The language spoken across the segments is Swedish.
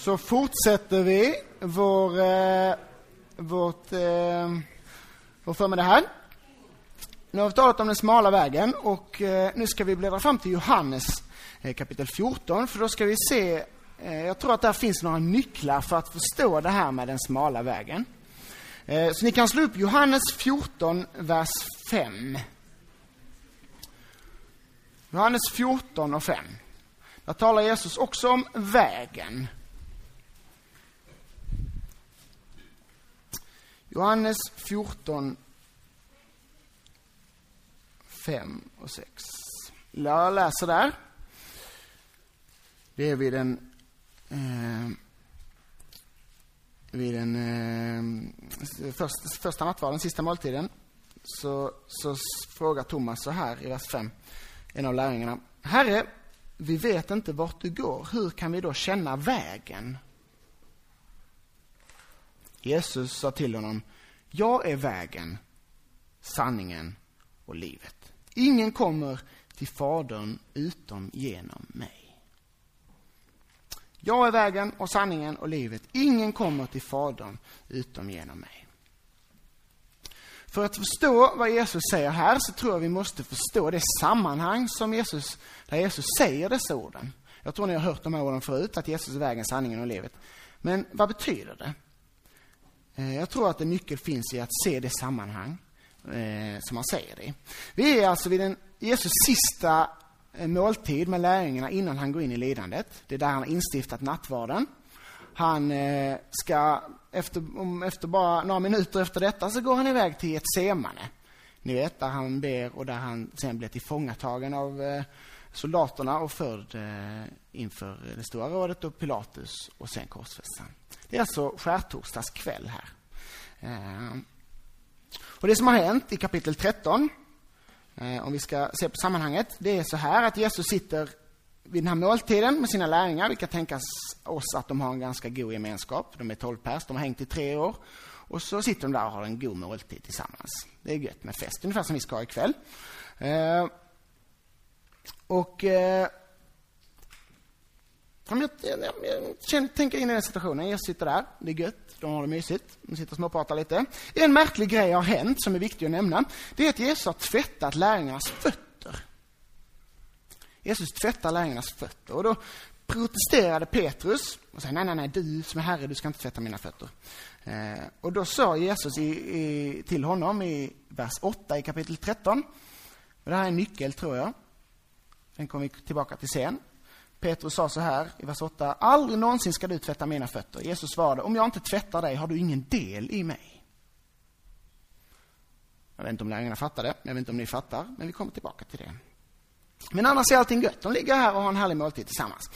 så fortsätter vi vår, eh, vårt, eh, vår förmiddag här. Nu har vi talat om den smala vägen och eh, nu ska vi bläddra fram till Johannes eh, kapitel 14 för då ska vi se, eh, jag tror att där finns några nycklar för att förstå det här med den smala vägen. Eh, så ni kan slå upp Johannes 14, vers 5. Johannes 14 och 5. Där talar Jesus också om vägen. Johannes 14, 5 och 6. Jag läser där. Det är vid den eh, vid den eh, första, första nattvarden, sista måltiden, så, så frågar Thomas så här i vers 5, en av lärjungarna. Herre, vi vet inte vart du går. Hur kan vi då känna vägen? Jesus sa till honom, jag är vägen, sanningen och livet. Ingen kommer till Fadern utom genom mig. Jag är vägen och sanningen och livet. Ingen kommer till Fadern utom genom mig. För att förstå vad Jesus säger här så tror jag vi måste förstå det sammanhang som Jesus, där Jesus säger dessa orden. Jag tror ni har hört de här orden förut, att Jesus är vägen, sanningen och livet. Men vad betyder det? Eh, jag tror att en nyckel finns i att se det sammanhang eh, som han säger det Vi är alltså vid den, Jesus sista eh, måltid med lärjungarna innan han går in i lidandet. Det är där han har instiftat nattvarden. Han ska, efter, om, efter bara några minuter efter detta, så går han iväg till ett semane. Ni vet, där han ber och där han sen blir tillfångatagen av soldaterna och förd inför det stora rådet och Pilatus och sen korsfäst det är alltså skärtorsdags kväll här. Ehm. Och det som har hänt i kapitel 13, eh, om vi ska se på sammanhanget, det är så här att Jesus sitter vid den här måltiden med sina lärjungar. Vi kan tänka oss att de har en ganska god gemenskap. De är tolv pers, de har hängt i tre år. Och så sitter de där och har en god måltid tillsammans. Det är gött med fest, ungefär som vi ska ha ikväll. Ehm. Och eh, jag, jag, jag, jag tänker in i den situationen. Jag sitter där, det är gött, de har det mysigt, de sitter och småpratar lite. En märklig grej har hänt som är viktig att nämna. Det är att Jesus har tvättat lärjungarnas fötter. Jesus tvättar lärjungarnas fötter. Och då protesterade Petrus och sa, nej, nej, nej, du som är herre, du ska inte tvätta mina fötter. Eh, och då sa Jesus i, i, till honom i vers 8 i kapitel 13, och det här är en nyckel tror jag, den kommer vi tillbaka till sen. Petrus sa så här i vers 8, aldrig någonsin ska du tvätta mina fötter. Jesus svarade, om jag inte tvättar dig har du ingen del i mig. Jag vet inte om lärjungarna fattade, jag vet inte om ni fattar, men vi kommer tillbaka till det. Men annars är allting gött. De ligger här och har en härlig måltid tillsammans.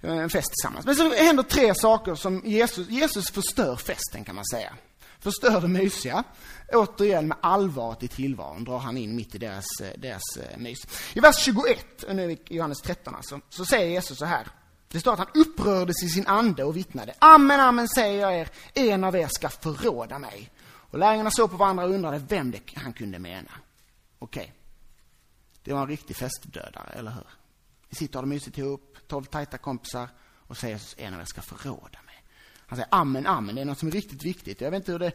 Eh, en fest tillsammans. Men så händer tre saker som Jesus, Jesus förstör festen kan man säga. Förstör det mysiga. Återigen med allvaret i tillvaron drar han in mitt i deras, eh, deras eh, mys. I vers 21, nu i Johannes 13 alltså, så säger Jesus så här. Det står att han upprördes i sin ande och vittnade. Amen, amen säger jag er, en av er ska förråda mig. Och lärjungarna såg på varandra och undrade vem det han kunde mena. Okej. Okay. Det var en riktig festdödare, eller hur? Vi sitter och har det mysigt ihop, tolv tajta kompisar och säger Jesus en av er ska förråda mig. Han säger amen, amen, det är något som är riktigt viktigt. Jag vet inte hur det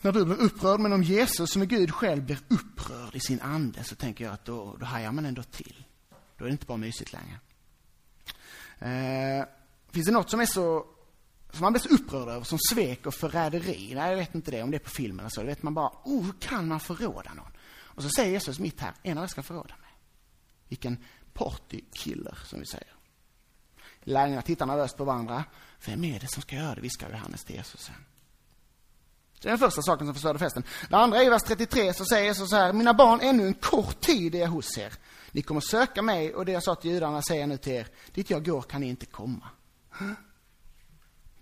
när du blir upprörd, men om Jesus som är Gud själv blir upprörd i sin ande så tänker jag att då, då hajar man ändå till. Då är det inte bara mysigt längre. Eh, finns det något som är så som man blir så upprörd över som svek och förräderi? Nej, jag vet inte det, om det är på film eller så. Då vet man bara, oh, hur kan man förråda någon? Och så säger Jesus mitt här, en av er ska förråda mig. Vilken partykiller, som vi säger. Lärjungarna tittar nervöst på varandra. Vem är det som ska göra det, viskar Johannes till Jesus sen. Det är den första saken som förstörde festen. Det andra är i vers 33 så säger Jesus så här, mina barn, ännu en kort tid är jag hos er. Ni kommer söka mig och det jag sa till judarna säger jag nu till er, dit jag går kan ni inte komma.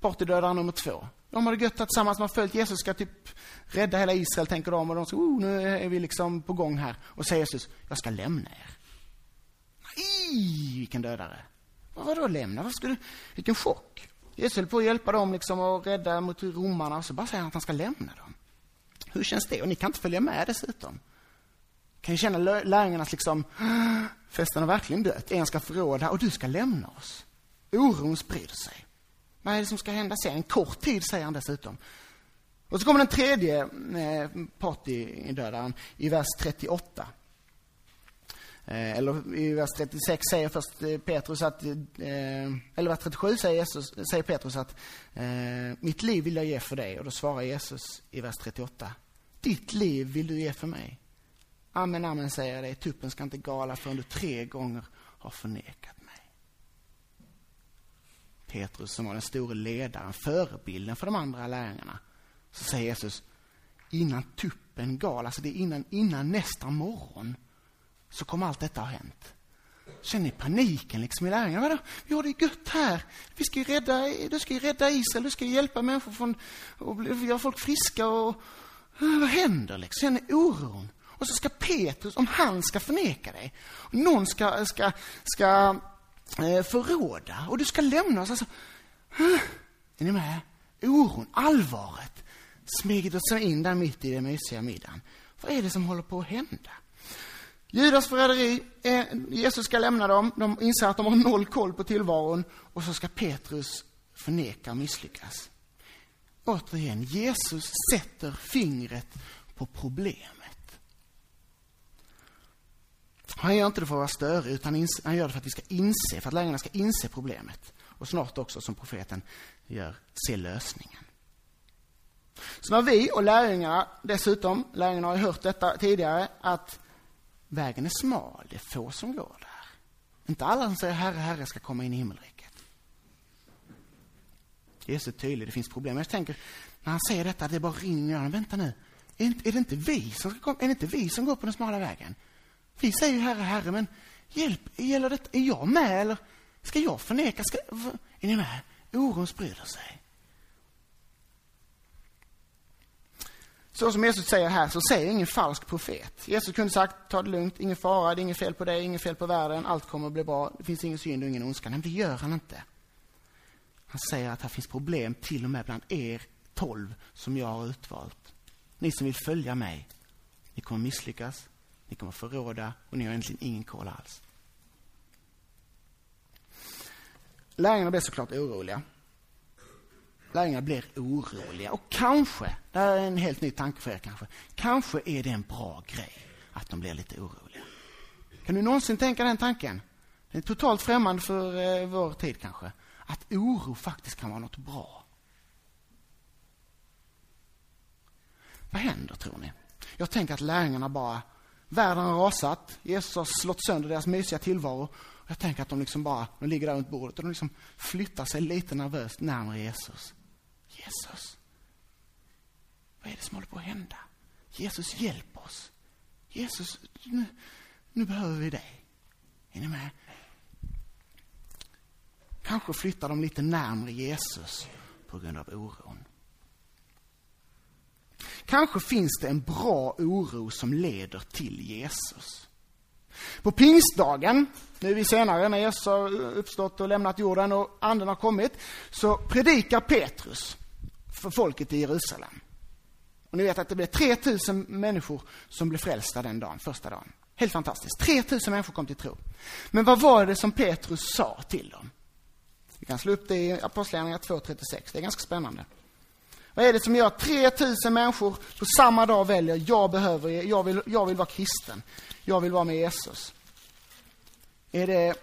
Partydödare nummer två. De har det gött tillsammans, de har följt Jesus, ska typ rädda hela Israel, tänker de. Och de säger, oh, nu är vi liksom på gång här. Och säger Jesus, jag ska lämna er. Nej, vilken dödare. Vadå lämna? Vad ska du? Vilken chock. Jesus höll på att hjälpa dem liksom och rädda mot romarna och så bara säger han att han ska lämna dem. Hur känns det? Och ni kan inte följa med dessutom. Kan ju känna lärjungarnas liksom, ah, festen har verkligen dött. En ska förråda och du ska lämna oss. Oron sprider sig. Vad är det som ska hända sen? En kort tid, säger han dessutom. Och så kommer den tredje eh, partydödaren i vers 38. Eh, eller i vers 36 säger först eh, Petrus att, eh, eller vers 37 säger, Jesus, säger Petrus att eh, mitt liv vill jag ge för dig. Och då svarar Jesus i vers 38. Ditt liv vill du ge för mig. Amen, amen säger jag dig. Tuppen ska inte gala förrän du tre gånger har förnekat mig. Petrus som var den store ledaren, förebilden för de andra lärjungarna. Så säger Jesus, innan tuppen gal, alltså det är innan, innan nästa morgon så kommer allt detta ha hänt. Känner ni paniken liksom i lärjungarna? Vadå? Vi har det gött här. Vi ska ju rädda, du ska ju rädda Israel, du ska hjälpa människor från, och göra folk friska och... Vad händer liksom? Känner ni oron? Och så ska Petrus, om han ska förneka dig, någon ska, ska, ska eh, förråda och du ska lämna oss. Alltså, är ni med? Oron, allvaret smugit sig in där mitt i den mysiga middagen. Vad är det som håller på att hända? Judas förräderi, Jesus ska lämna dem, de inser att de har noll koll på tillvaron och så ska Petrus förneka och misslyckas. Återigen, Jesus sätter fingret på problemet. Han gör inte det för att vara störig, utan han gör det för att vi ska inse, för att lärjungarna ska inse problemet. Och snart också, som profeten gör, se lösningen. Så när vi och lärjungarna, dessutom, lärjungarna har ju hört detta tidigare, att Vägen är smal, det är få som går där. Inte alla som säger Herre, Herre ska komma in i himmelriket. Det är så tydligt, det finns problem. Jag tänker, när han säger detta, det bara rinner i öronen. Vänta nu, är, inte, är det inte vi som ska komma, är det inte vi som går på den smala vägen? Vi säger ju Herre, Herre, men hjälp, gäller detta, är jag med eller ska jag förneka? Ska, är ni med? Oron sprider sig. Så som Jesus säger här, så säger ingen falsk profet. Jesus kunde sagt, ta det lugnt, ingen fara, det är inget fel på dig, inget fel på världen, allt kommer att bli bra, det finns ingen synd och ingen ondska. Men det gör han inte. Han säger att det finns problem till och med bland er tolv som jag har utvalt. Ni som vill följa mig, ni kommer misslyckas, ni kommer förråda och ni har egentligen ingen koll alls. Lärjungarna blev såklart oroliga. Lärjungarna blir oroliga. Och kanske, det här är en helt ny tanke för er kanske, kanske är det en bra grej att de blir lite oroliga. Kan du någonsin tänka den tanken? Den är totalt främmande för eh, vår tid kanske. Att oro faktiskt kan vara något bra. Vad händer tror ni? Jag tänker att lärjungarna bara, världen har rasat, Jesus har slått sönder deras mysiga tillvaro. Jag tänker att de liksom bara, de ligger där runt bordet och de liksom flyttar sig lite nervöst närmare Jesus. Jesus, vad är det som håller på att hända? Jesus, hjälp oss. Jesus, nu, nu behöver vi dig. Är ni med? Kanske flyttar de lite närmre Jesus på grund av oron. Kanske finns det en bra oro som leder till Jesus. På pingstdagen, nu är vi senare när Jesus har uppstått och lämnat jorden och anden har kommit, så predikar Petrus för folket i Jerusalem. Och ni vet att det blev 3000 människor som blev frälsta den dagen, första dagen. Helt fantastiskt. 3000 människor kom till tro. Men vad var det som Petrus sa till dem? Vi kan slå upp det i Apostlagärningarna 2.36. Det är ganska spännande. Vad är det som gör att 3000 människor på samma dag väljer, jag behöver, jag vill, jag vill vara kristen. Jag vill vara med Jesus. Är det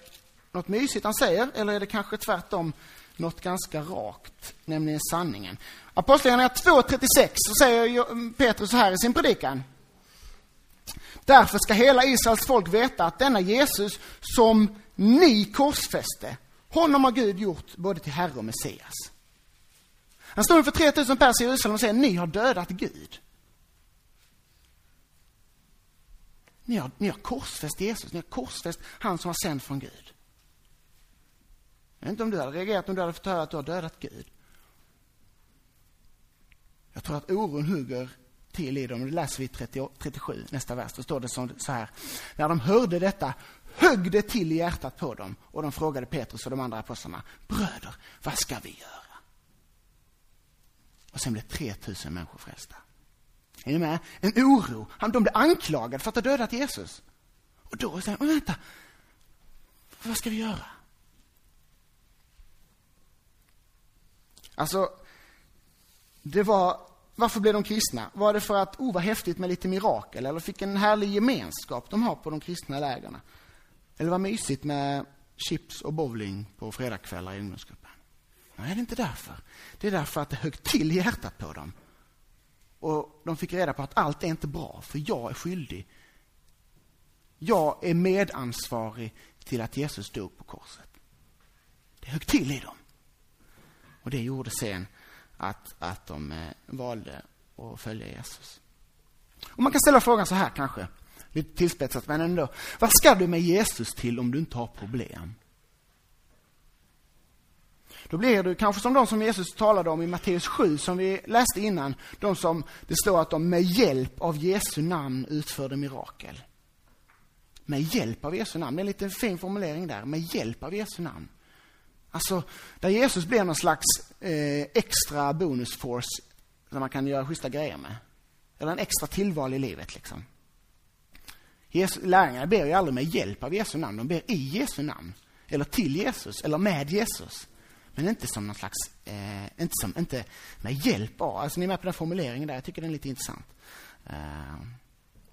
något mysigt han säger, eller är det kanske tvärtom något ganska rakt, nämligen sanningen. Apostlagärningarna 2.36 så säger Petrus så här i sin predikan. Därför ska hela Israels folk veta att denna Jesus som ni korsfäste, honom har Gud gjort både till Herre och Messias. Han står inför 3000 pers i Jerusalem och säger, ni har dödat Gud. Ni har, ni har korsfäst Jesus, ni har korsfäst han som var sänd från Gud. Jag vet inte om du hade reagerat om du hade fått höra att du har dödat Gud. Jag tror att oron hugger till i dem. Det läser vi i 30, 37, nästa vers. Då står det så här. När de hörde detta högg det till i hjärtat på dem och de frågade Petrus och de andra apostlarna. Bröder, vad ska vi göra? Och sen blev 3000 människor frälsta. Är ni med? En oro. De blev anklagade för att ha dödat Jesus. Och då säger han... vänta, vad ska vi göra? Alltså, det var, varför blev de kristna? Var det för att, oh vad häftigt med lite mirakel, eller fick en härlig gemenskap de har på de kristna lägren? Eller vad mysigt med chips och bowling på fredagskvällar i ungdomsgruppen? Nej, det är inte därför. Det är därför att det högg till i hjärtat på dem. Och de fick reda på att allt är inte bra, för jag är skyldig. Jag är medansvarig till att Jesus dog på korset. Det högg till i dem. Och det gjorde sen att, att de eh, valde att följa Jesus. Och man kan ställa frågan så här kanske, lite tillspetsat men ändå. Vad ska du med Jesus till om du inte har problem? Då blir du kanske som de som Jesus talade om i Matteus 7 som vi läste innan. De som, det står att de med hjälp av Jesu namn utförde mirakel. Med hjälp av Jesu namn. Det är en liten fin formulering där. Med hjälp av Jesu namn. Alltså, där Jesus blir någon slags eh, extra bonusforce som man kan göra schyssta grejer med. Eller en extra tillval i livet liksom. Jesus, lärjungarna ber ju aldrig med hjälp av Jesu namn, de ber i Jesu namn. Eller till Jesus, eller med Jesus. Men inte som någon slags, eh, inte, som, inte med hjälp av. Alltså ni är med på den formuleringen där, jag tycker den är lite intressant. Eh,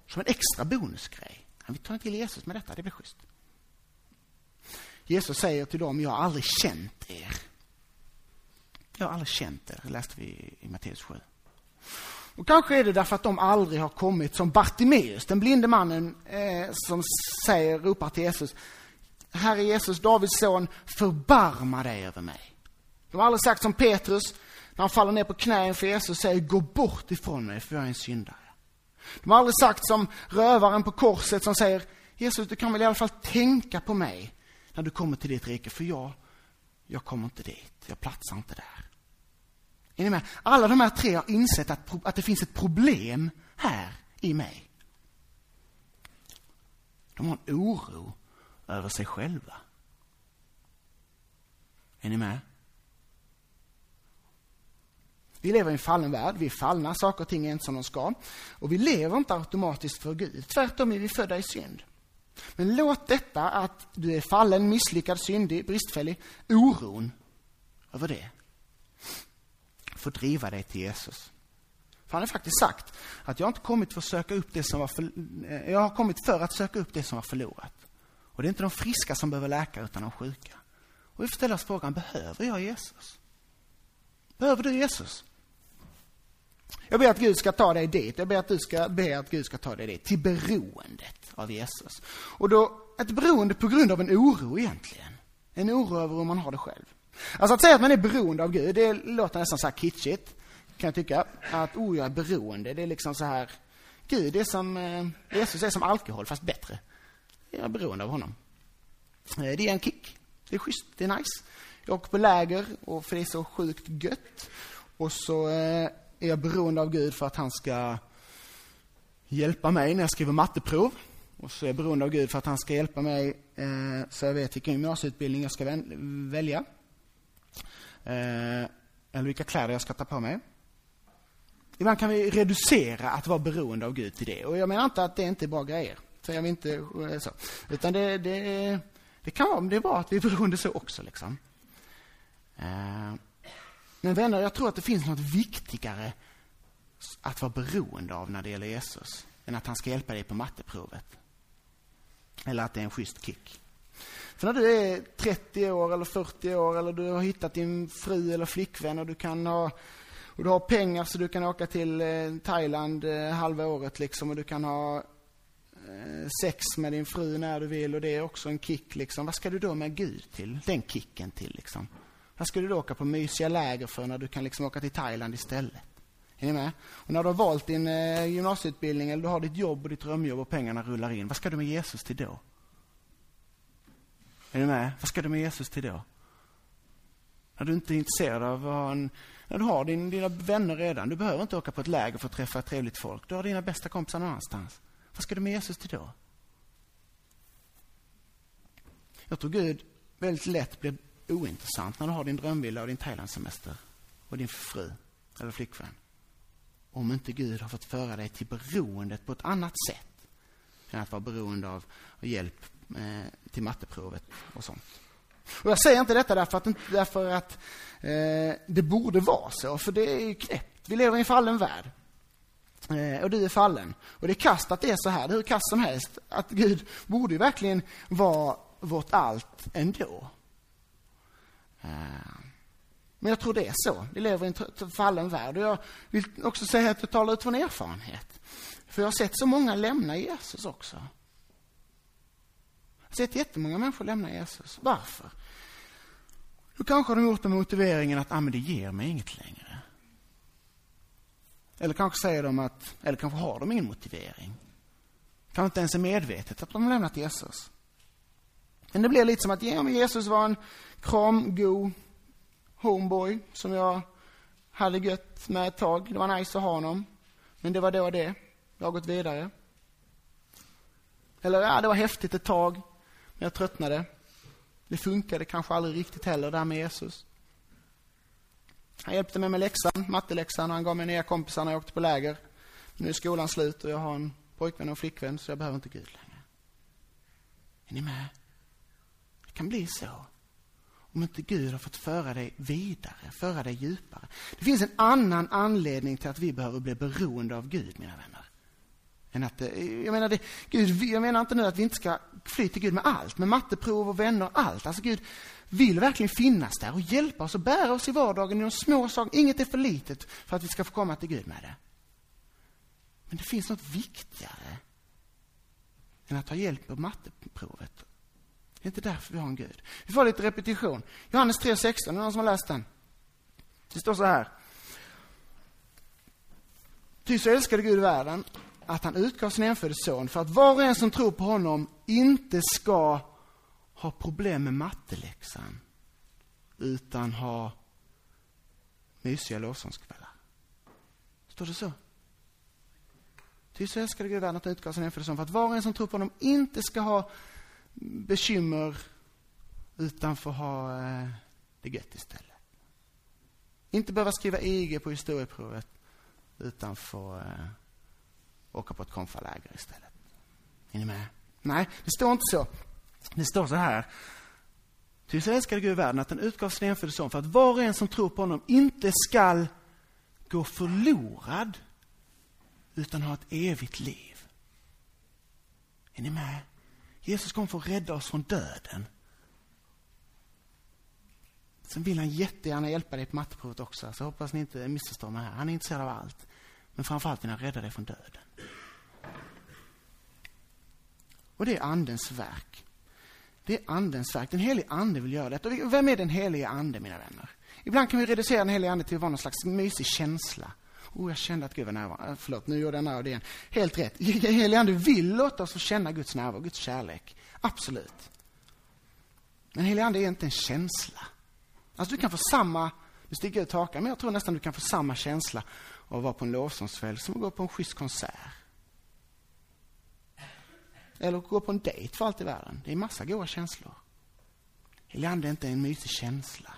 som en extra bonusgrej. Vi tar till Jesus med detta, det blir schysst. Jesus säger till dem, jag har aldrig känt er. Jag har aldrig känt er, det läste vi i Matteus 7. Och kanske är det därför att de aldrig har kommit som Bartimeus, den blinde mannen eh, som säger, ropar till Jesus, Herre Jesus, Davids son, förbarma dig över mig. De har aldrig sagt som Petrus, när han faller ner på knä inför Jesus och säger, gå bort ifrån mig för jag är en syndare. De har aldrig sagt som rövaren på korset som säger, Jesus du kan väl i alla fall tänka på mig när du kommer till ditt rike, för jag, jag kommer inte dit, jag platsar inte där. Är ni med? Alla de här tre har insett att, att det finns ett problem här i mig. De har en oro över sig själva. Är ni med? Vi lever i en fallen värld, vi är fallna, saker och ting är inte som de ska. Och vi lever inte automatiskt för Gud, tvärtom är vi födda i synd. Men låt detta att du är fallen, misslyckad, syndig, bristfällig, oron över det få driva dig till Jesus. För han har faktiskt sagt att jag inte kommit för att söka upp det som var för, eh, jag har kommit för att söka upp det som var förlorat. Och det är inte de friska som behöver läkare utan de sjuka. Och vi får ställa oss frågan, behöver jag Jesus? Behöver du Jesus? Jag ber att Gud ska ta dig dit. Jag ber att du ska be att Gud ska ta dig dit. Till beroendet av Jesus. Och då ett beroende på grund av en oro egentligen. En oro över hur man har det själv. Alltså att säga att man är beroende av Gud, det låter nästan så här kitschigt. Kan jag tycka. Att, oh jag är beroende. Det är liksom så här. Gud är som, eh, Jesus är som alkohol fast bättre. Jag är beroende av honom. Eh, det är en kick. Det är schysst, det är nice. Jag åker på läger och för det är så sjukt gött. Och så eh, är jag beroende av Gud för att han ska hjälpa mig när jag skriver matteprov. Och så är jag beroende av Gud för att han ska hjälpa mig eh, så jag vet vilken gymnasieutbildning jag ska välja. Eh, eller vilka kläder jag ska ta på mig. Ibland kan vi reducera att vara beroende av Gud till det. Och jag menar inte att det inte är bra grejer. Så jag vill inte eh, så. Utan det, det, det kan vara det är bra att vi är beroende så också. Liksom. Eh, men vänner, jag tror att det finns något viktigare att vara beroende av när det gäller Jesus än att han ska hjälpa dig på matteprovet. Eller att det är en schysst kick. För när du är 30 år eller 40 år eller du har hittat din fru eller flickvän och du kan ha och du har pengar så du kan åka till eh, Thailand eh, halva året liksom och du kan ha eh, sex med din fru när du vill och det är också en kick liksom. Vad ska du då med Gud till? Den kicken till liksom. Vad ska du då åka på mysiga läger för när du kan liksom åka till Thailand istället? Är ni med? Och när du har valt din eh, gymnasieutbildning eller du har ditt jobb och ditt drömjobb och pengarna rullar in, vad ska du med Jesus till då? Är du med? Vad ska du med Jesus till då? När du inte är intresserad av vad en, när du har din, dina vänner redan. Du behöver inte åka på ett läger för att träffa trevligt folk. Du har dina bästa kompisar någon annanstans. Vad ska du med Jesus till då? Jag tror Gud väldigt lätt blir ointressant när du har din drömvilla och din Thailandsemester och din fru eller flickvän. Om inte Gud har fått föra dig till beroendet på ett annat sätt än att vara beroende av hjälp eh, till matteprovet och sånt. Och jag säger inte detta därför att, därför att eh, det borde vara så, för det är ju knäppt. Vi lever i en fallen värld. Eh, och du är fallen. Och det är kast att det är så här, det är hur kast som helst. Att Gud borde ju verkligen vara vårt allt ändå. Eh, men jag tror det är så. Vi lever i en fallen värld. Och jag vill också säga att jag talar utifrån erfarenhet. För jag har sett så många lämna Jesus också. Jag har sett jättemånga människor lämna Jesus. Varför? Då kanske har de gjort det med motiveringen att ah, men det ger mig inget längre. Eller kanske säger de att, eller kanske har de ingen motivering. Kanske inte ens är medvetet att de har lämnat Jesus. Men det blir lite som att ja, men Jesus var en kramgod homeboy som jag hade gött med ett tag. Det var nice att ha honom. Men det var då det. Jag har gått vidare. Eller ja, det var häftigt ett tag. Men jag tröttnade. Det funkade kanske aldrig riktigt heller, det här med Jesus. Han hjälpte mig med läxan, matteläxan, och han gav mig nya kompisar när jag åkte på läger. Nu är skolan slut och jag har en pojkvän och flickvän, så jag behöver inte Gud längre. Är ni med? Det kan bli så. Om inte Gud har fått föra dig vidare, föra dig djupare. Det finns en annan anledning till att vi behöver bli beroende av Gud, mina vänner. Än att, eh, jag, menar det, Gud, jag menar inte nu att vi inte ska fly till Gud med allt, med matteprov och vänner, allt. Alltså Gud vill verkligen finnas där och hjälpa oss och bära oss i vardagen i de små sakerna. Inget är för litet för att vi ska få komma till Gud med det. Men det finns något viktigare än att ta hjälp på matteprovet. Det är inte därför vi har en Gud. Vi får lite repetition. Johannes 3.16, är det någon som har läst den? Det står så här. Ty så älskade Gud världen att han utgav sin enfödde son för att var och en som tror på honom inte ska ha problem med matteläxan utan ha mysiga lovsångskvällar. Står det så? Ty så älskade Gud världen att han utgav sin enfödde son för att var och en som tror på honom inte ska ha bekymmer utan få ha eh, det gött istället. Inte behöva skriva IG på historieprovet utan få eh, åka på ett konfaläger istället. Är ni med? Nej, det står inte så. Det står så här. Ty så älskade Gud världen att den utgav sin enfödde son för att var och en som tror på honom inte skall gå förlorad utan ha ett evigt liv. Är ni med? Jesus kom för att rädda oss från döden. Sen vill han jättegärna hjälpa dig på matteprovet också, så hoppas ni inte missförstår mig här. Han är intresserad av allt. Men framförallt vill han rädda dig från döden. Och det är Andens verk. Det är Andens verk. Den helige Ande vill göra detta. Och vem är den helige Ande, mina vänner? Ibland kan vi reducera den helige Ande till att vara någon slags mysig känsla. Oh, jag kände att Gud var närvarande. Eh, förlåt, nu gjorde jag nära det igen. Helt rätt. Helige Ande vill låta oss få känna Guds närvaro, Guds kärlek. Absolut. Men helige Ande är inte en känsla. Alltså du kan få samma, nu sticker jag ut hakan, men jag tror nästan du kan få samma känsla av att vara på en lovsångskväll som att gå på en schysst konsert. Eller gå på en dejt för allt i världen. Det är massa goda känslor. Helig ande är inte en mysig känsla.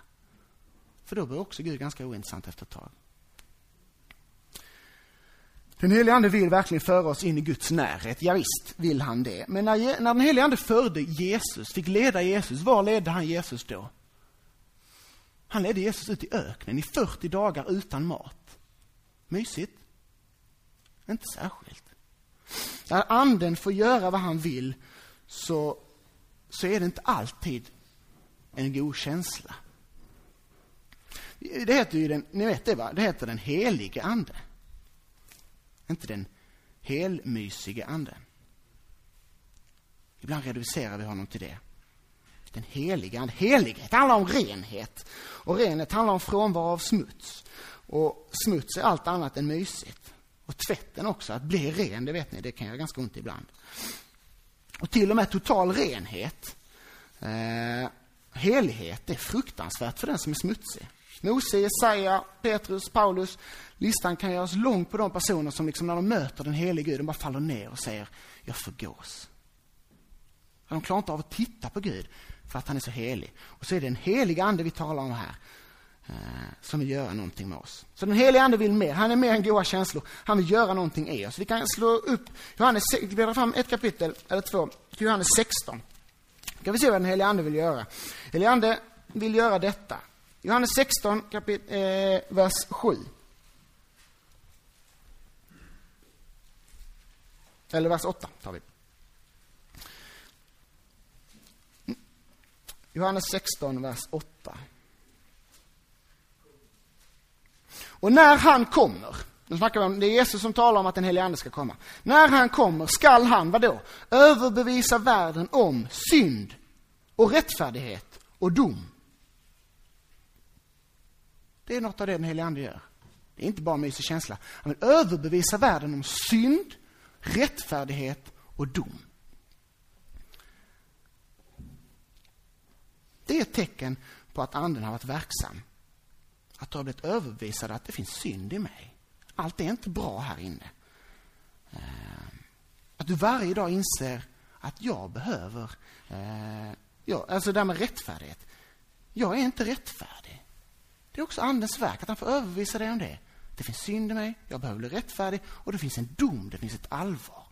För då blir också Gud ganska ointressant efter ett tag. Den helige Ande vill verkligen föra oss in i Guds närhet. Ja, visst vill han det. Men när, när den helige Ande förde Jesus, fick leda Jesus, var ledde han Jesus då? Han ledde Jesus ut i öknen i 40 dagar utan mat. Mysigt? Inte särskilt. När anden får göra vad han vill så, så är det inte alltid en god känsla. Det heter ju den, ni vet det va? Det heter den helige ande. Inte den helmysige anden. Ibland reducerar vi honom till det. Den heliga anden. Helighet handlar om renhet. Och renhet handlar om frånvaro av smuts. Och smuts är allt annat än mysigt. Och tvätten också, att bli ren, det vet ni, det kan göra ganska ont ibland. Och till och med total renhet, eh, helighet, det är fruktansvärt för den som är smutsig. Mose, Jesaja, Petrus, Paulus. Listan kan göras lång på de personer som liksom när de möter den helige Gud, de bara faller ner och säger, jag förgås. De klarar inte av att titta på Gud för att han är så helig. Och så är det den helige ande vi talar om här. Eh, som vill göra någonting med oss. Så den helige Ande vill mer. Han är mer än goda känslor. Han vill göra någonting i oss. Vi kan slå upp Johannes, vi fram ett kapitel, eller två, Johannes 16. Ska vi se vad den helige Ande vill göra. Helige Ande vill göra detta. Johannes 16, kapit, eh, vers 7. Eller vers 8 tar vi. Johannes 16, vers 8. Och när han kommer, nu snackar vi om, det är Jesus som talar om att den helige Ande ska komma. När han kommer skall han, vadå? Överbevisa världen om synd och rättfärdighet och dom. Det är något av det den helige Ande gör. Det är inte bara mysig känsla. Han vill överbevisa världen om synd, rättfärdighet och dom. Det är ett tecken på att anden har varit verksam. Att du har blivit överbevisad att det finns synd i mig. Allt är inte bra här inne. Eh, att du varje dag inser att jag behöver, eh, ja, alltså det här med rättfärdighet. Jag är inte rättfärdig. Det är också Andens verk, att han får överbevisa dig om det. Det finns synd i mig, jag behöver bli rättfärdig och det finns en dom, det finns ett allvar.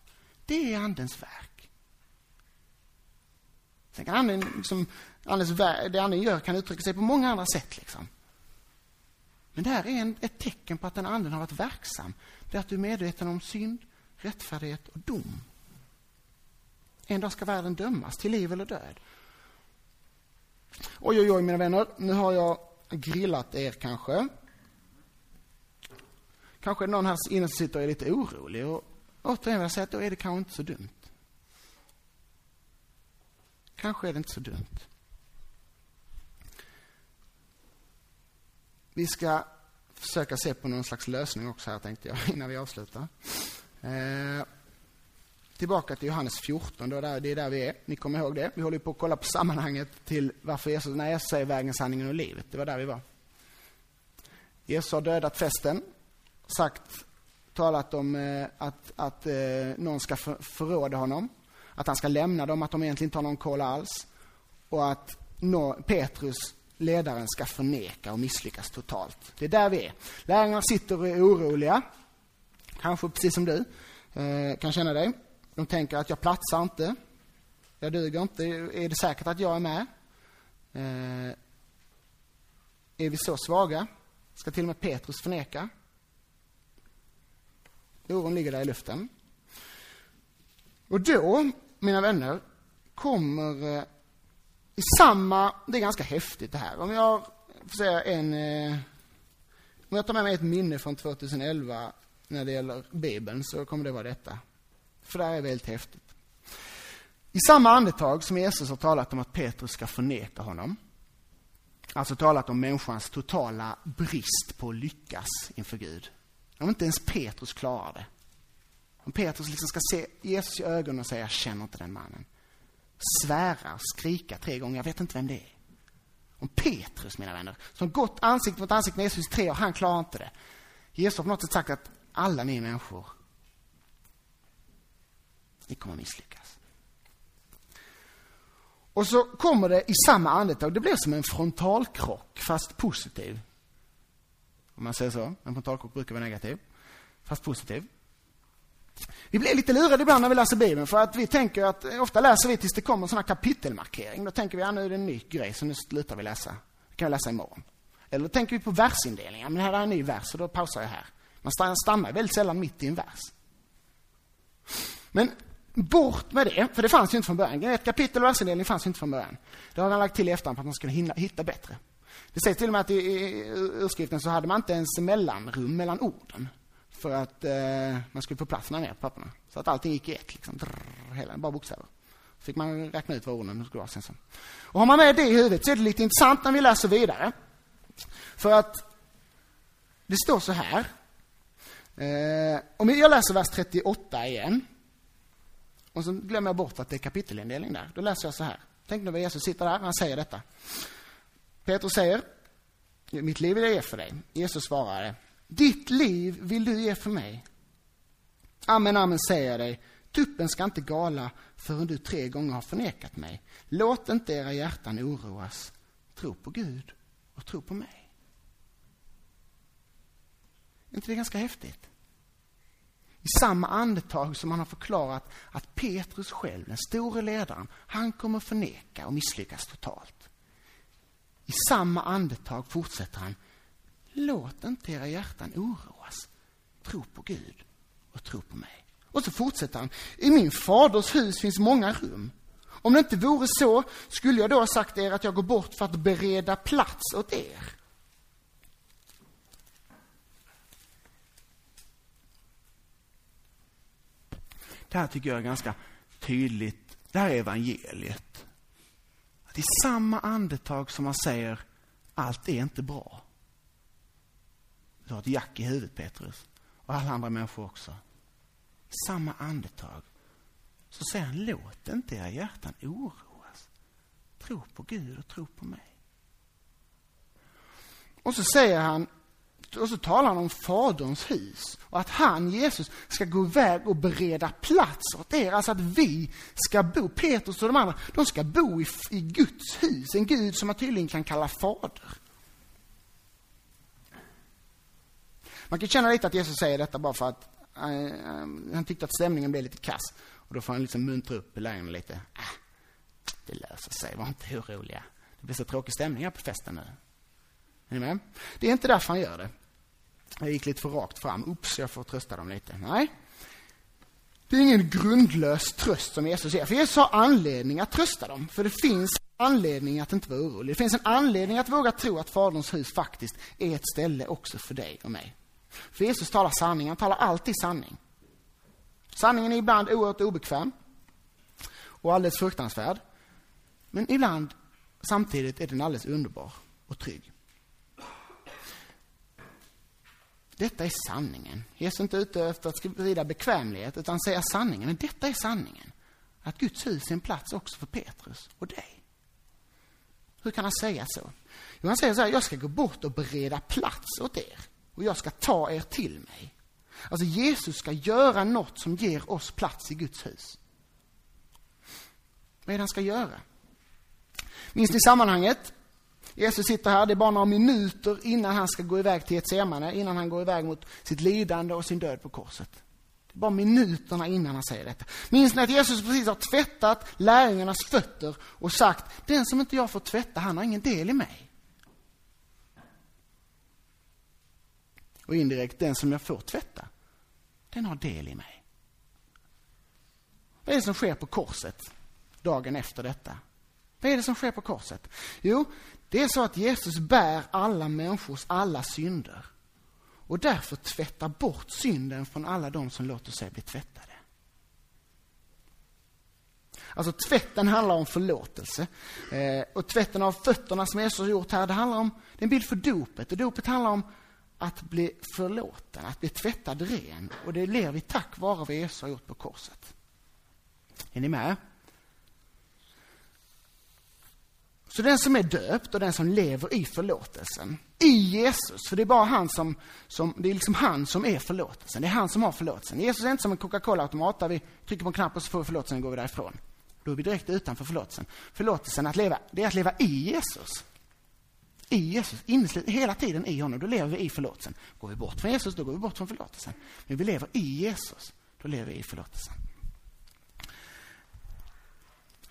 Det är Andens verk. Sen kan anden, liksom, andens, det anden gör kan uttrycka sig på många andra sätt. Liksom. Men det här är en, ett tecken på att den anden har varit verksam. Det är att du är medveten om synd, rättfärdighet och dom. En dag ska världen dömas till liv eller död. Oj, oj, oj, mina vänner. Nu har jag grillat er kanske. Kanske någon här inne som sitter och är lite orolig. Och återigen vill jag säga att då är det kanske inte så dumt. Kanske är det inte så dumt. Vi ska försöka se på någon slags lösning också här, tänkte jag, innan vi avslutar. Eh, tillbaka till Johannes 14, då där, det är där vi är. Ni kommer ihåg det? Vi håller på att kolla på sammanhanget till varför Jesus, när Jesus säger vägen, sanningen och livet. Det var där vi var. Jesus har dödat festen, sagt, talat om eh, att, att eh, någon ska för, förråda honom, att han ska lämna dem, att de egentligen inte har någon koll alls och att no, Petrus ledaren ska förneka och misslyckas totalt. Det är där vi är. Lärarna sitter och är oroliga, kanske precis som du eh, kan känna dig. De tänker att jag platsar inte, jag duger inte, är det säkert att jag är med? Eh, är vi så svaga? Ska till och med Petrus förneka? Oron ligger där i luften. Och då, mina vänner, kommer eh, i samma, det är ganska häftigt det här. Om jag får säga en, eh, om jag tar med mig ett minne från 2011 när det gäller Bibeln så kommer det vara detta. För det här är väldigt häftigt. I samma andetag som Jesus har talat om att Petrus ska förneka honom, alltså talat om människans totala brist på att lyckas inför Gud. Om inte ens Petrus klarar det. Om Petrus liksom ska se Jesus i ögonen och säga, jag känner inte den mannen svära och skrika tre gånger. Jag vet inte vem det är. Om Petrus, mina vänner, som gått ansikte mot ansikte med Jesus i tre år, han klarar inte det. Jesus har på något sätt sagt att alla ni människor, ni kommer misslyckas. Och så kommer det i samma andetag, det blir som en frontalkrock, fast positiv. Om man säger så. En frontalkrock brukar vara negativ, fast positiv. Vi blir lite lurade ibland när vi läser Bibeln för att vi tänker att, eh, ofta läser vi tills det kommer en sån här kapitelmarkering. Då tänker vi, ja nu är det en ny grej så nu slutar vi läsa. Det kan vi läsa imorgon. Eller då tänker vi på versindelningar, men här är en ny vers så då pausar jag här. Man stannar väldigt sällan mitt i en vers. Men bort med det, för det fanns ju inte från början. Ett kapitel och versindelning fanns ju inte från början. Det har man lagt till i efterhand för att man skulle hinna, hitta bättre. Det sägs till och med att i, i urskriften så hade man inte ens mellanrum mellan orden för att eh, man skulle få plats ner på papperna. Så att allting gick i ett, liksom. Drrr, hela, bara bokstäver. Så fick man räkna ut vad orden skulle vara sen. sen. Och har man med det i huvudet så är det lite intressant när vi läser vidare. För att det står så här. Eh, om jag läser vers 38 igen. Och så glömmer jag bort att det är kapitelindelning där. Då läser jag så här. Tänk nu vad Jesus sitter där, han säger detta. Petrus säger, mitt liv vill jag ge för dig. Jesus svarade, ditt liv vill du ge för mig. Amen, amen säger jag dig. Tuppen ska inte gala förrän du tre gånger har förnekat mig. Låt inte era hjärtan oroas. Tro på Gud och tro på mig. Är inte det ganska häftigt? I samma andetag som han har förklarat att Petrus själv, den store ledaren, han kommer förneka och misslyckas totalt. I samma andetag fortsätter han. Låt inte era hjärtan oroas. Tro på Gud och tro på mig. Och så fortsätter han. I min faders hus finns många rum. Om det inte vore så skulle jag då ha sagt er att jag går bort för att bereda plats åt er. Det här tycker jag är ganska tydligt. Det här är evangeliet. Att I samma andetag som man säger allt är inte bra. Du har ett jack i huvudet, Petrus. Och alla andra människor också. I samma andetag så säger han, låt inte era hjärtan oroas. Tro på Gud och tro på mig. Och så säger han, och så talar han om Faderns hus och att han, Jesus, ska gå iväg och bereda plats åt er. Alltså att vi ska bo, Petrus och de andra, de ska bo i, i Guds hus. En Gud som man tydligen kan kalla fader. Man kan känna lite att Jesus säger detta bara för att äh, han tyckte att stämningen blev lite kass. Och då får han liksom muntra upp lärjungarna lite. Äh, det löser sig, var inte oroliga. Det blir så tråkig stämning här på festen nu. Är ni med? Det är inte därför han gör det. Jag gick lite för rakt fram. Ups, jag får trösta dem lite. Nej. Det är ingen grundlös tröst som Jesus ger. För Jesus har anledning att trösta dem. För det finns anledning att inte vara orolig. Det finns en anledning att våga tro att Faderns hus faktiskt är ett ställe också för dig och mig. För Jesus talar sanning. Han talar alltid sanning. Sanningen är ibland oerhört obekväm och alldeles fruktansvärd. Men ibland, samtidigt, är den alldeles underbar och trygg. Detta är sanningen. Jesus är inte ute efter att sprida bekvämlighet, utan säga sanningen. Men detta är sanningen. Att Guds hus är en plats också för Petrus och dig. Hur kan han säga så? Jo, han säger så här, jag ska gå bort och bereda plats åt er. Och jag ska ta er till mig. Alltså Jesus ska göra något som ger oss plats i Guds hus. Vad är det han ska göra? Minns ni sammanhanget? Jesus sitter här, det är bara några minuter innan han ska gå iväg till ett semane, innan han går iväg mot sitt lidande och sin död på korset. Det är bara minuterna innan han säger detta. Minns ni att Jesus precis har tvättat lärjungarnas fötter och sagt, den som inte jag får tvätta, han har ingen del i mig. Och indirekt, den som jag får tvätta, den har del i mig. Vad är det som sker på korset dagen efter detta? Vad är det som sker på korset? Jo, det är så att Jesus bär alla människors alla synder och därför tvättar bort synden från alla de som låter sig bli tvättade. Alltså tvätten handlar om förlåtelse. Eh, och tvätten av fötterna som Jesus har gjort här, det handlar om, det är en bild för dopet. Och dopet handlar om att bli förlåten, att bli tvättad ren. Och det ler vi tack vare vad Jesus har gjort på korset. Är ni med? Så den som är döpt och den som lever i förlåtelsen, i Jesus, för det är bara han som, som, det är liksom han som är förlåtelsen. Det är han som har förlåtelsen. Jesus är inte som en Coca-Cola-automat där vi trycker på en knapp och så får vi förlåtelsen och går vi därifrån. Då är vi direkt utanför förlåtelsen. Förlåtelsen, att leva, det är att leva i Jesus. I Jesus, inneslut, hela tiden i honom. Då lever vi i förlåtelsen. Går vi bort från Jesus, då går vi bort från förlåtelsen. Men vi lever i Jesus, då lever vi i förlåtelsen.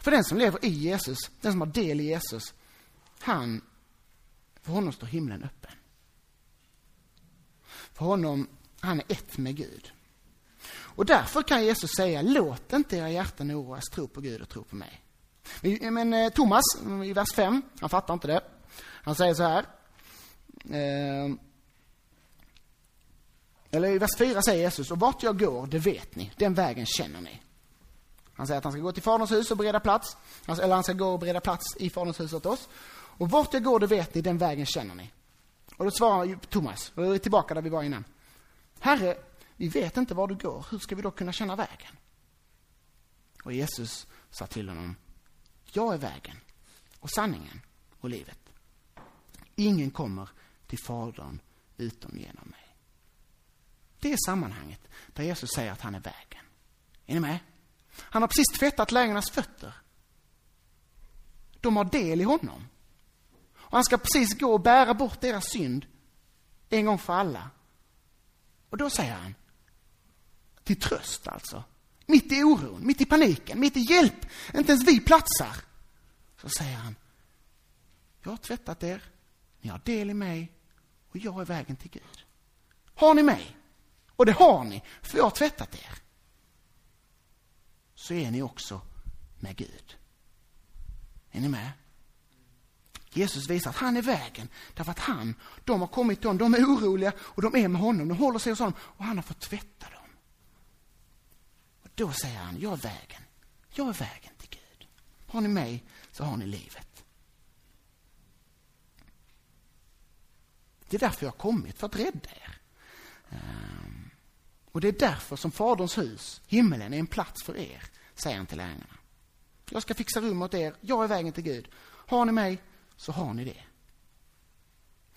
För den som lever i Jesus, den som har del i Jesus, han, för honom står himlen öppen. För honom, han är ett med Gud. Och därför kan Jesus säga, låt inte era hjärtan oroas, tro på Gud och tro på mig. Eh, men men Thomas, i vers 5, han fattar inte det. Han säger så här. Eh, eller i vers 4 säger Jesus, och vart jag går, det vet ni, den vägen känner ni. Han säger att han ska gå till Faderns hus och bereda plats. Alltså, eller han ska gå och bereda plats i Faderns hus åt oss. Och vart jag går, det vet ni, den vägen känner ni. Och då svarar Thomas, och är tillbaka där vi var innan. Herre, vi vet inte var du går, hur ska vi då kunna känna vägen? Och Jesus sa till honom, jag är vägen och sanningen och livet. Ingen kommer till Fadern utom genom mig. Det är sammanhanget där Jesus säger att han är vägen. Är ni med? Han har precis tvättat lärjungarnas fötter. De har del i honom. Och han ska precis gå och bära bort deras synd en gång för alla. Och då säger han, till tröst alltså. Mitt i oron, mitt i paniken, mitt i hjälp. Inte ens vi platsar. Så säger han, jag har tvättat er, ni har del i mig och jag är vägen till Gud. Har ni mig? Och det har ni, för jag har tvättat er. Så är ni också med Gud. Är ni med? Jesus visar att han är vägen, därför att han, de har kommit till honom, de är oroliga och de är med honom, de håller sig hos honom och han har fått tvätta dem. Och då säger han, jag är vägen, jag är vägen till Gud. Har ni mig så har ni livet. Det är därför jag har kommit, för att rädda er. Ehm, och det är därför som Faderns hus, himmelen, är en plats för er, säger han till lärjungarna. Jag ska fixa rum åt er, jag är vägen till Gud. Har ni mig så har ni det.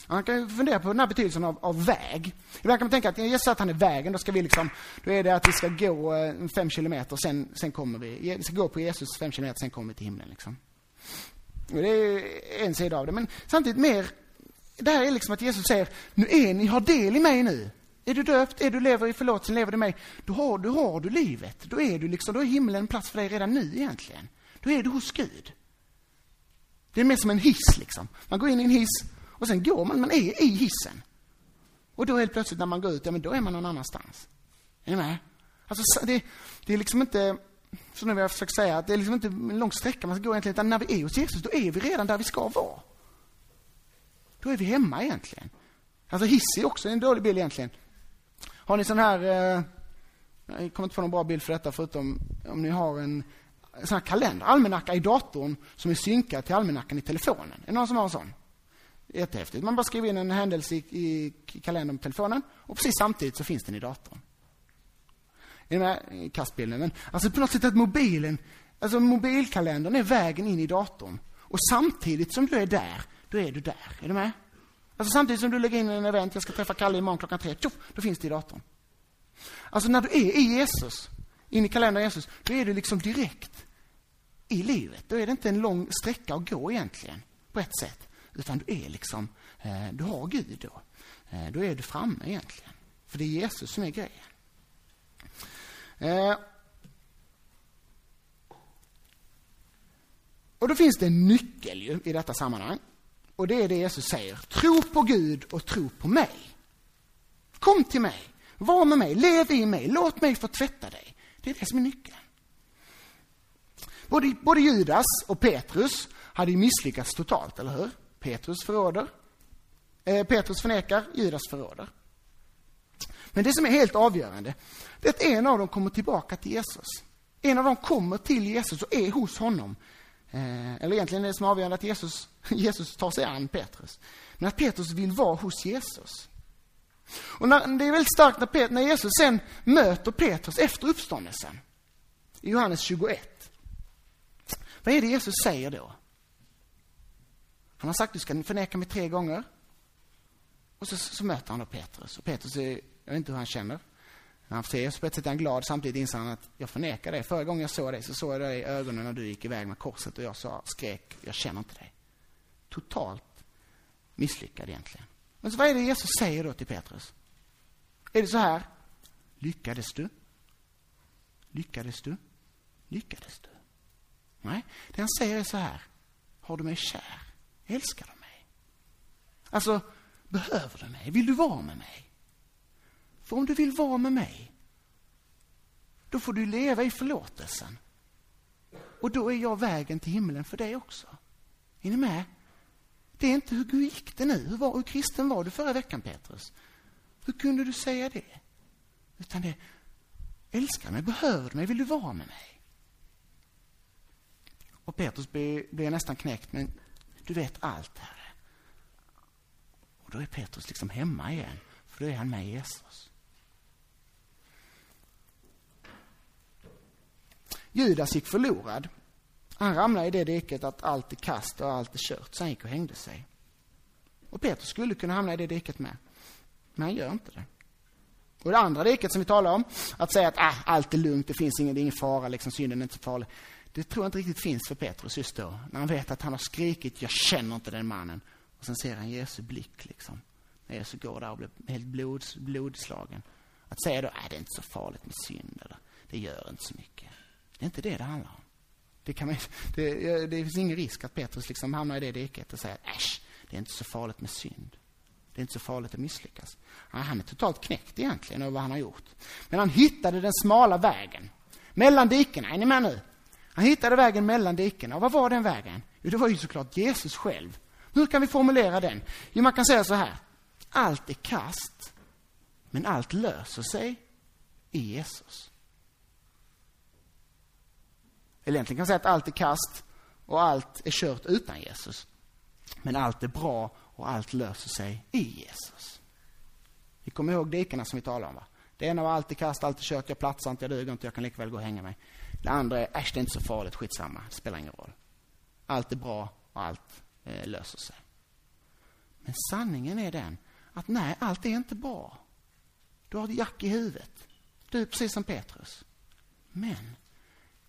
Man kan fundera på den här betydelsen av, av väg. Ibland kan man tänka att Jesus säger att han är vägen, då ska vi liksom, då är det att vi ska gå eh, fem kilometer, sen, sen kommer vi, vi ska gå på Jesus fem kilometer, sen kommer vi till himlen liksom. Och det är en sida av det, men samtidigt mer, det här är liksom att Jesus säger, nu är ni, har del i mig nu. Är du döpt, är du lever i förlåtelsen, lever du i mig, då har, då har du livet. Då är du liksom, då är himlen en plats för dig redan nu egentligen. Då är du hos Gud. Det är mer som en hiss liksom. Man går in i en hiss och sen går man, man är i hissen. Och då helt plötsligt när man går ut, ja men då är man någon annanstans. Är ni med? Alltså det, det är liksom inte, som jag har försökt säga, det är liksom inte en lång sträcka man ska gå egentligen, utan när vi är hos Jesus, då är vi redan där vi ska vara. Då är vi hemma egentligen. Alltså hiss är också en dålig bild egentligen. Har ni sån här, eh, jag kommer inte få någon bra bild för detta förutom om ni har en sån här kalender, almanacka i datorn som är synkad till almanackan i telefonen. Är det någon som har en sån? Jättehäftigt. Man bara skriver in en händelse i, i, i kalendern på telefonen och precis samtidigt så finns den i datorn. Är ni med? Kastbilden. Men alltså på något sätt att mobilen, alltså mobilkalendern är vägen in i datorn. Och samtidigt som du är där, då är du där. Är du med? Alltså samtidigt som du lägger in en event, jag ska träffa Kalle imorgon klockan tre, tjoff, då finns det i datorn. Alltså när du är i Jesus, in i kalendern Jesus, då är du liksom direkt i livet. Då är det inte en lång sträcka att gå egentligen, på ett sätt. Utan du är liksom, eh, du har Gud då. Eh, då är du framme egentligen. För det är Jesus som är grejen. Eh, och då finns det en nyckel ju i detta sammanhang. Och det är det Jesus säger. Tro på Gud och tro på mig. Kom till mig. Var med mig. Lev i mig. Låt mig få tvätta dig. Det är det som är nyckeln. Både, både Judas och Petrus hade ju misslyckats totalt, eller hur? Petrus förråder. Eh, Petrus förnekar, Judas förråder. Men det som är helt avgörande, det är att en av dem kommer tillbaka till Jesus. En av dem kommer till Jesus och är hos honom. Eh, eller egentligen är det som är avgörande att Jesus, Jesus tar sig an Petrus. Men att Petrus vill vara hos Jesus. Och när, det är väldigt starkt när, Pet, när Jesus sen möter Petrus efter uppståndelsen. I Johannes 21. Vad är det Jesus säger då? Han har sagt du ska förneka mig tre gånger. Och så, så möter han då Petrus. Och Petrus, är, jag vet inte hur han känner. När han ser Jesus på ett sätt är han glad, samtidigt inser han att jag förnekar dig. Förra gången jag såg dig så såg jag dig i ögonen när du gick iväg med korset och jag sa, skrek, jag känner inte dig. Totalt misslyckad egentligen. Men så vad är det Jesus säger då till Petrus? Är det så här? Lyckades du? Lyckades du? Lyckades du? Nej, det han säger är så här. Har du mig kär? Älskar du mig? Alltså, behöver du mig? Vill du vara med mig? För om du vill vara med mig, då får du leva i förlåtelsen. Och då är jag vägen till himlen för dig också. Är ni med? Det är inte hur gick det nu? Hur, var, hur kristen var du förra veckan, Petrus? Hur kunde du säga det? Utan det, älskar mig, behöver du mig, vill du vara med mig? Och Petrus blir, blir nästan knäckt, men du vet allt, Herre. Och då är Petrus liksom hemma igen, för då är han med Jesus. Judas gick förlorad. Han ramlade i det diket att allt är kast och allt är kört, så han gick och hängde sig. Och Petrus skulle kunna hamna i det diket med, men han gör inte det. Och det andra diket som vi talar om, att säga att ah, allt är lugnt, det finns ingen, det är ingen fara, liksom, synden är inte så farlig. Det tror jag inte riktigt finns för Petrus just då. När han vet att han har skrikit, jag känner inte den mannen. Och sen ser han Jesu blick liksom. När Jesus går där och blir helt blods, blodslagen. Att säga då, ah, det är inte så farligt med synd, eller det gör inte så mycket. Det är inte det det handlar om. Det, kan man, det, det finns ingen risk att Petrus liksom hamnar i det diket och säger, äsch, det är inte så farligt med synd. Det är inte så farligt att misslyckas. Han är totalt knäckt egentligen över vad han har gjort. Men han hittade den smala vägen. Mellan dikena, är ni med nu? Han hittade vägen mellan dikena. Och vad var den vägen? Jo, det var ju såklart Jesus själv. Hur kan vi formulera den? Jo, man kan säga så här. Allt är kast, men allt löser sig i Jesus. Eller egentligen kan man säga att allt är kast och allt är kört utan Jesus. Men allt är bra och allt löser sig i Jesus. Vi kommer ihåg dikena som vi talade om. Va? Det ena var allt är kast, allt är kört, jag platsar inte, jag duger inte, jag kan lika väl gå och hänga mig. Det andra är, äsch det är inte så farligt, skitsamma, det spelar ingen roll. Allt är bra och allt eh, löser sig. Men sanningen är den att nej, allt är inte bra. Du har ett jack i huvudet. Du är precis som Petrus. Men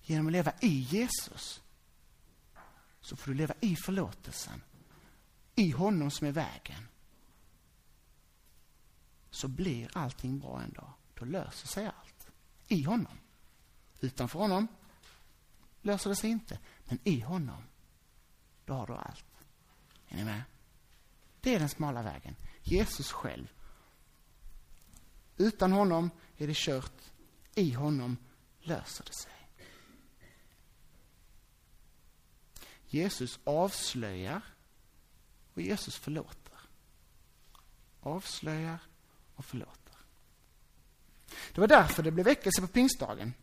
genom att leva i Jesus så får du leva i förlåtelsen. I honom som är vägen. Så blir allting bra en dag. Då löser sig allt. I honom. Utanför honom löser det sig inte. Men i honom, då har du allt. Är ni med? Det är den smala vägen. Jesus själv. Utan honom är det kört. I honom löser det sig. Jesus avslöjar och Jesus förlåter. Avslöjar och förlåter. Det var därför det blev väckelse på pingstdagen.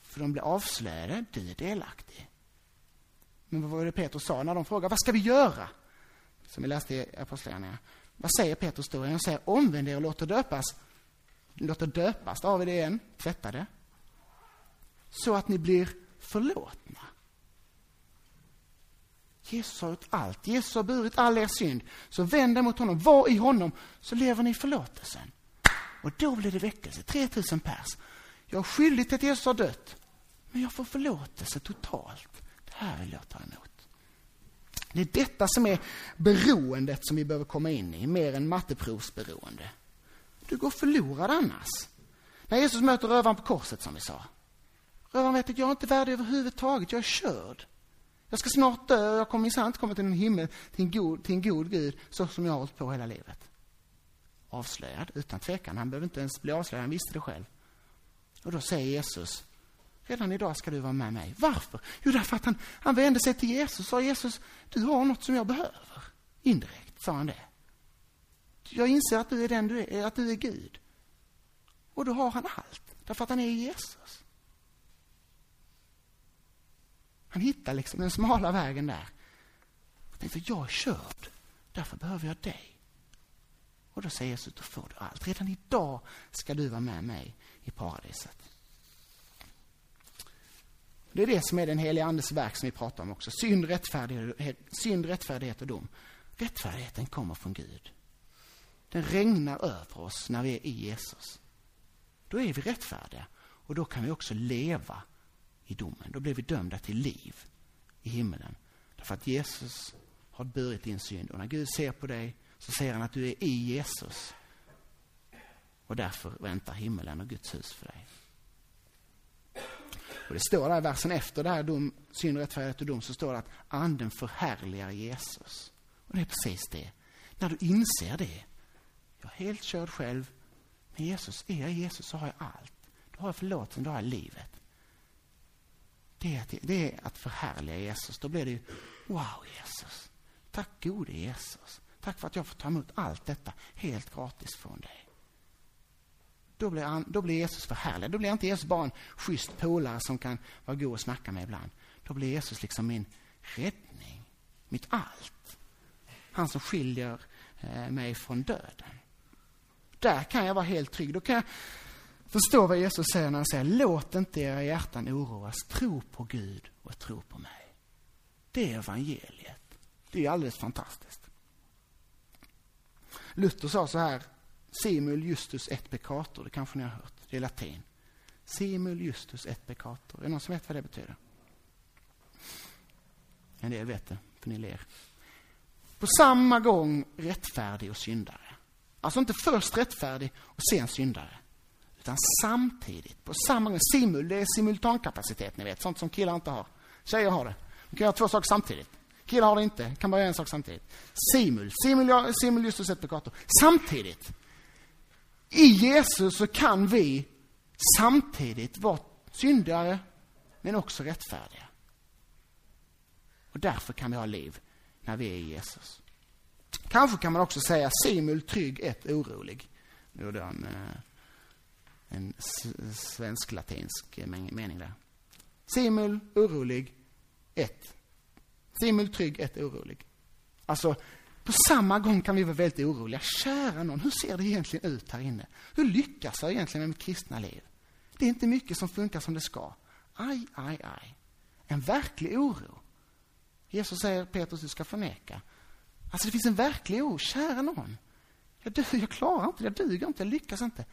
För de blev avslöjade, du är delaktig. Men vad var det Petrus sa när de frågade, vad ska vi göra? Som vi läste i Apostlagärningarna. Vad säger Petrus då? Han säger, omvänd er och låt er döpas. Låt er döpas, där har vi det igen, tvättade. Så att ni blir förlåtna. Jesus har gjort allt. Jesus har burit all er synd. Så vänd er mot honom. Var i honom, så lever ni i förlåtelsen. Och då blir det väckelse. 3000 pers. Jag är skyldig till att Jesus har dött. Men jag får förlåtelse totalt. Det här vill jag ta emot. Det är detta som är beroendet som vi behöver komma in i, mer än matteprovsberoende. Du går förlorad annars. När Jesus möter rövaren på korset, som vi sa. Rövaren vet att jag är inte värdig överhuvudtaget, jag är körd. Jag ska snart dö, och jag kommer minsann inte komma till en himmel, till en, god, till en god Gud, så som jag har hållit på hela livet. Avslöjad, utan tvekan. Han behöver inte ens bli avslöjad, han visste det själv. Och då säger Jesus, redan idag ska du vara med mig. Varför? Jo, därför att han, han vände sig till Jesus och sa, Jesus, du har något som jag behöver. Indirekt sa han det. Jag inser att du är den du är, att du är Gud. Och då har han allt, därför att han är Jesus. Han hittar liksom den smala vägen där. Jag tänkte, jag är körd. Därför behöver jag dig. Och då säger Jesus, då får du allt. Redan idag ska du vara med mig i paradiset. Det är det som är den heliga Andes verk som vi pratar om också. Synd, rättfärdighet, synd, rättfärdighet och dom. Rättfärdigheten kommer från Gud. Den regnar över oss när vi är i Jesus. Då är vi rättfärdiga och då kan vi också leva i domen. Då blir vi dömda till liv i himmelen. Därför att Jesus har burit din synd. Och när Gud ser på dig så ser han att du är i Jesus. Och därför väntar himmelen och Guds hus för dig. Och det står där i versen efter det här dom, synd, rättfärdighet och dom, så står det att anden förhärligar Jesus. Och det är precis det. När du inser det. Jag är helt körd själv. Men Jesus, är jag Jesus så har jag allt. Då har jag förlåtelsen, då har jag livet det är, att, det är att förhärliga Jesus. Då blir det ju, wow Jesus. Tack gode Jesus. Tack för att jag får ta emot allt detta helt gratis från dig. Då blir, han, då blir Jesus förhärligad. Då blir inte Jesus bara en schysst polare som kan vara god och snacka med ibland. Då blir Jesus liksom min räddning, mitt allt. Han som skiljer eh, mig från döden. Där kan jag vara helt trygg. Då kan jag Förstå vad Jesus säger när han säger låt inte era hjärtan oroas. Tro på Gud och tro på mig. Det är evangeliet. Det är alldeles fantastiskt. Luther sa så här, simul justus et peccator, det kanske ni har hört, det är latin. Simul justus et peccator, är det någon som vet vad det betyder? En del vet det, för ni ler. På samma gång rättfärdig och syndare. Alltså inte först rättfärdig och sen syndare utan samtidigt, på samma gång. Simul, det är simultankapacitet, ni vet, sånt som killar inte har. Tjejer har det. De kan göra två saker samtidigt. Killar har det inte, kan bara göra en sak samtidigt. Simul, simul, simul just sett på kartor. Samtidigt. I Jesus så kan vi samtidigt vara syndare, men också rättfärdiga. Och därför kan vi ha liv när vi är i Jesus. Kanske kan man också säga simul, trygg, ett, orolig. Nu gjorde jag en, eh, en svensk-latinsk mening där. Simul, orolig, ett. Simul, trygg, ett, orolig. Alltså, på samma gång kan vi vara väldigt oroliga. Kära någon, hur ser det egentligen ut här inne? Hur lyckas jag egentligen med mitt kristna liv? Det är inte mycket som funkar som det ska. Aj, aj, aj. En verklig oro. Jesus säger Petrus, du ska förneka. Alltså det finns en verklig oro. Kära någon. Jag, du, jag klarar inte, det. jag duger inte, jag lyckas inte.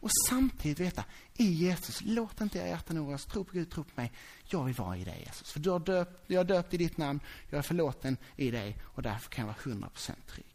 Och samtidigt veta, i Jesus, låt inte era hjärtan oroas. Tro på Gud, tro på mig. Jag vill vara i dig Jesus. För du har döpt, jag har döpt i ditt namn, jag är förlåten i dig och därför kan jag vara 100% trygg.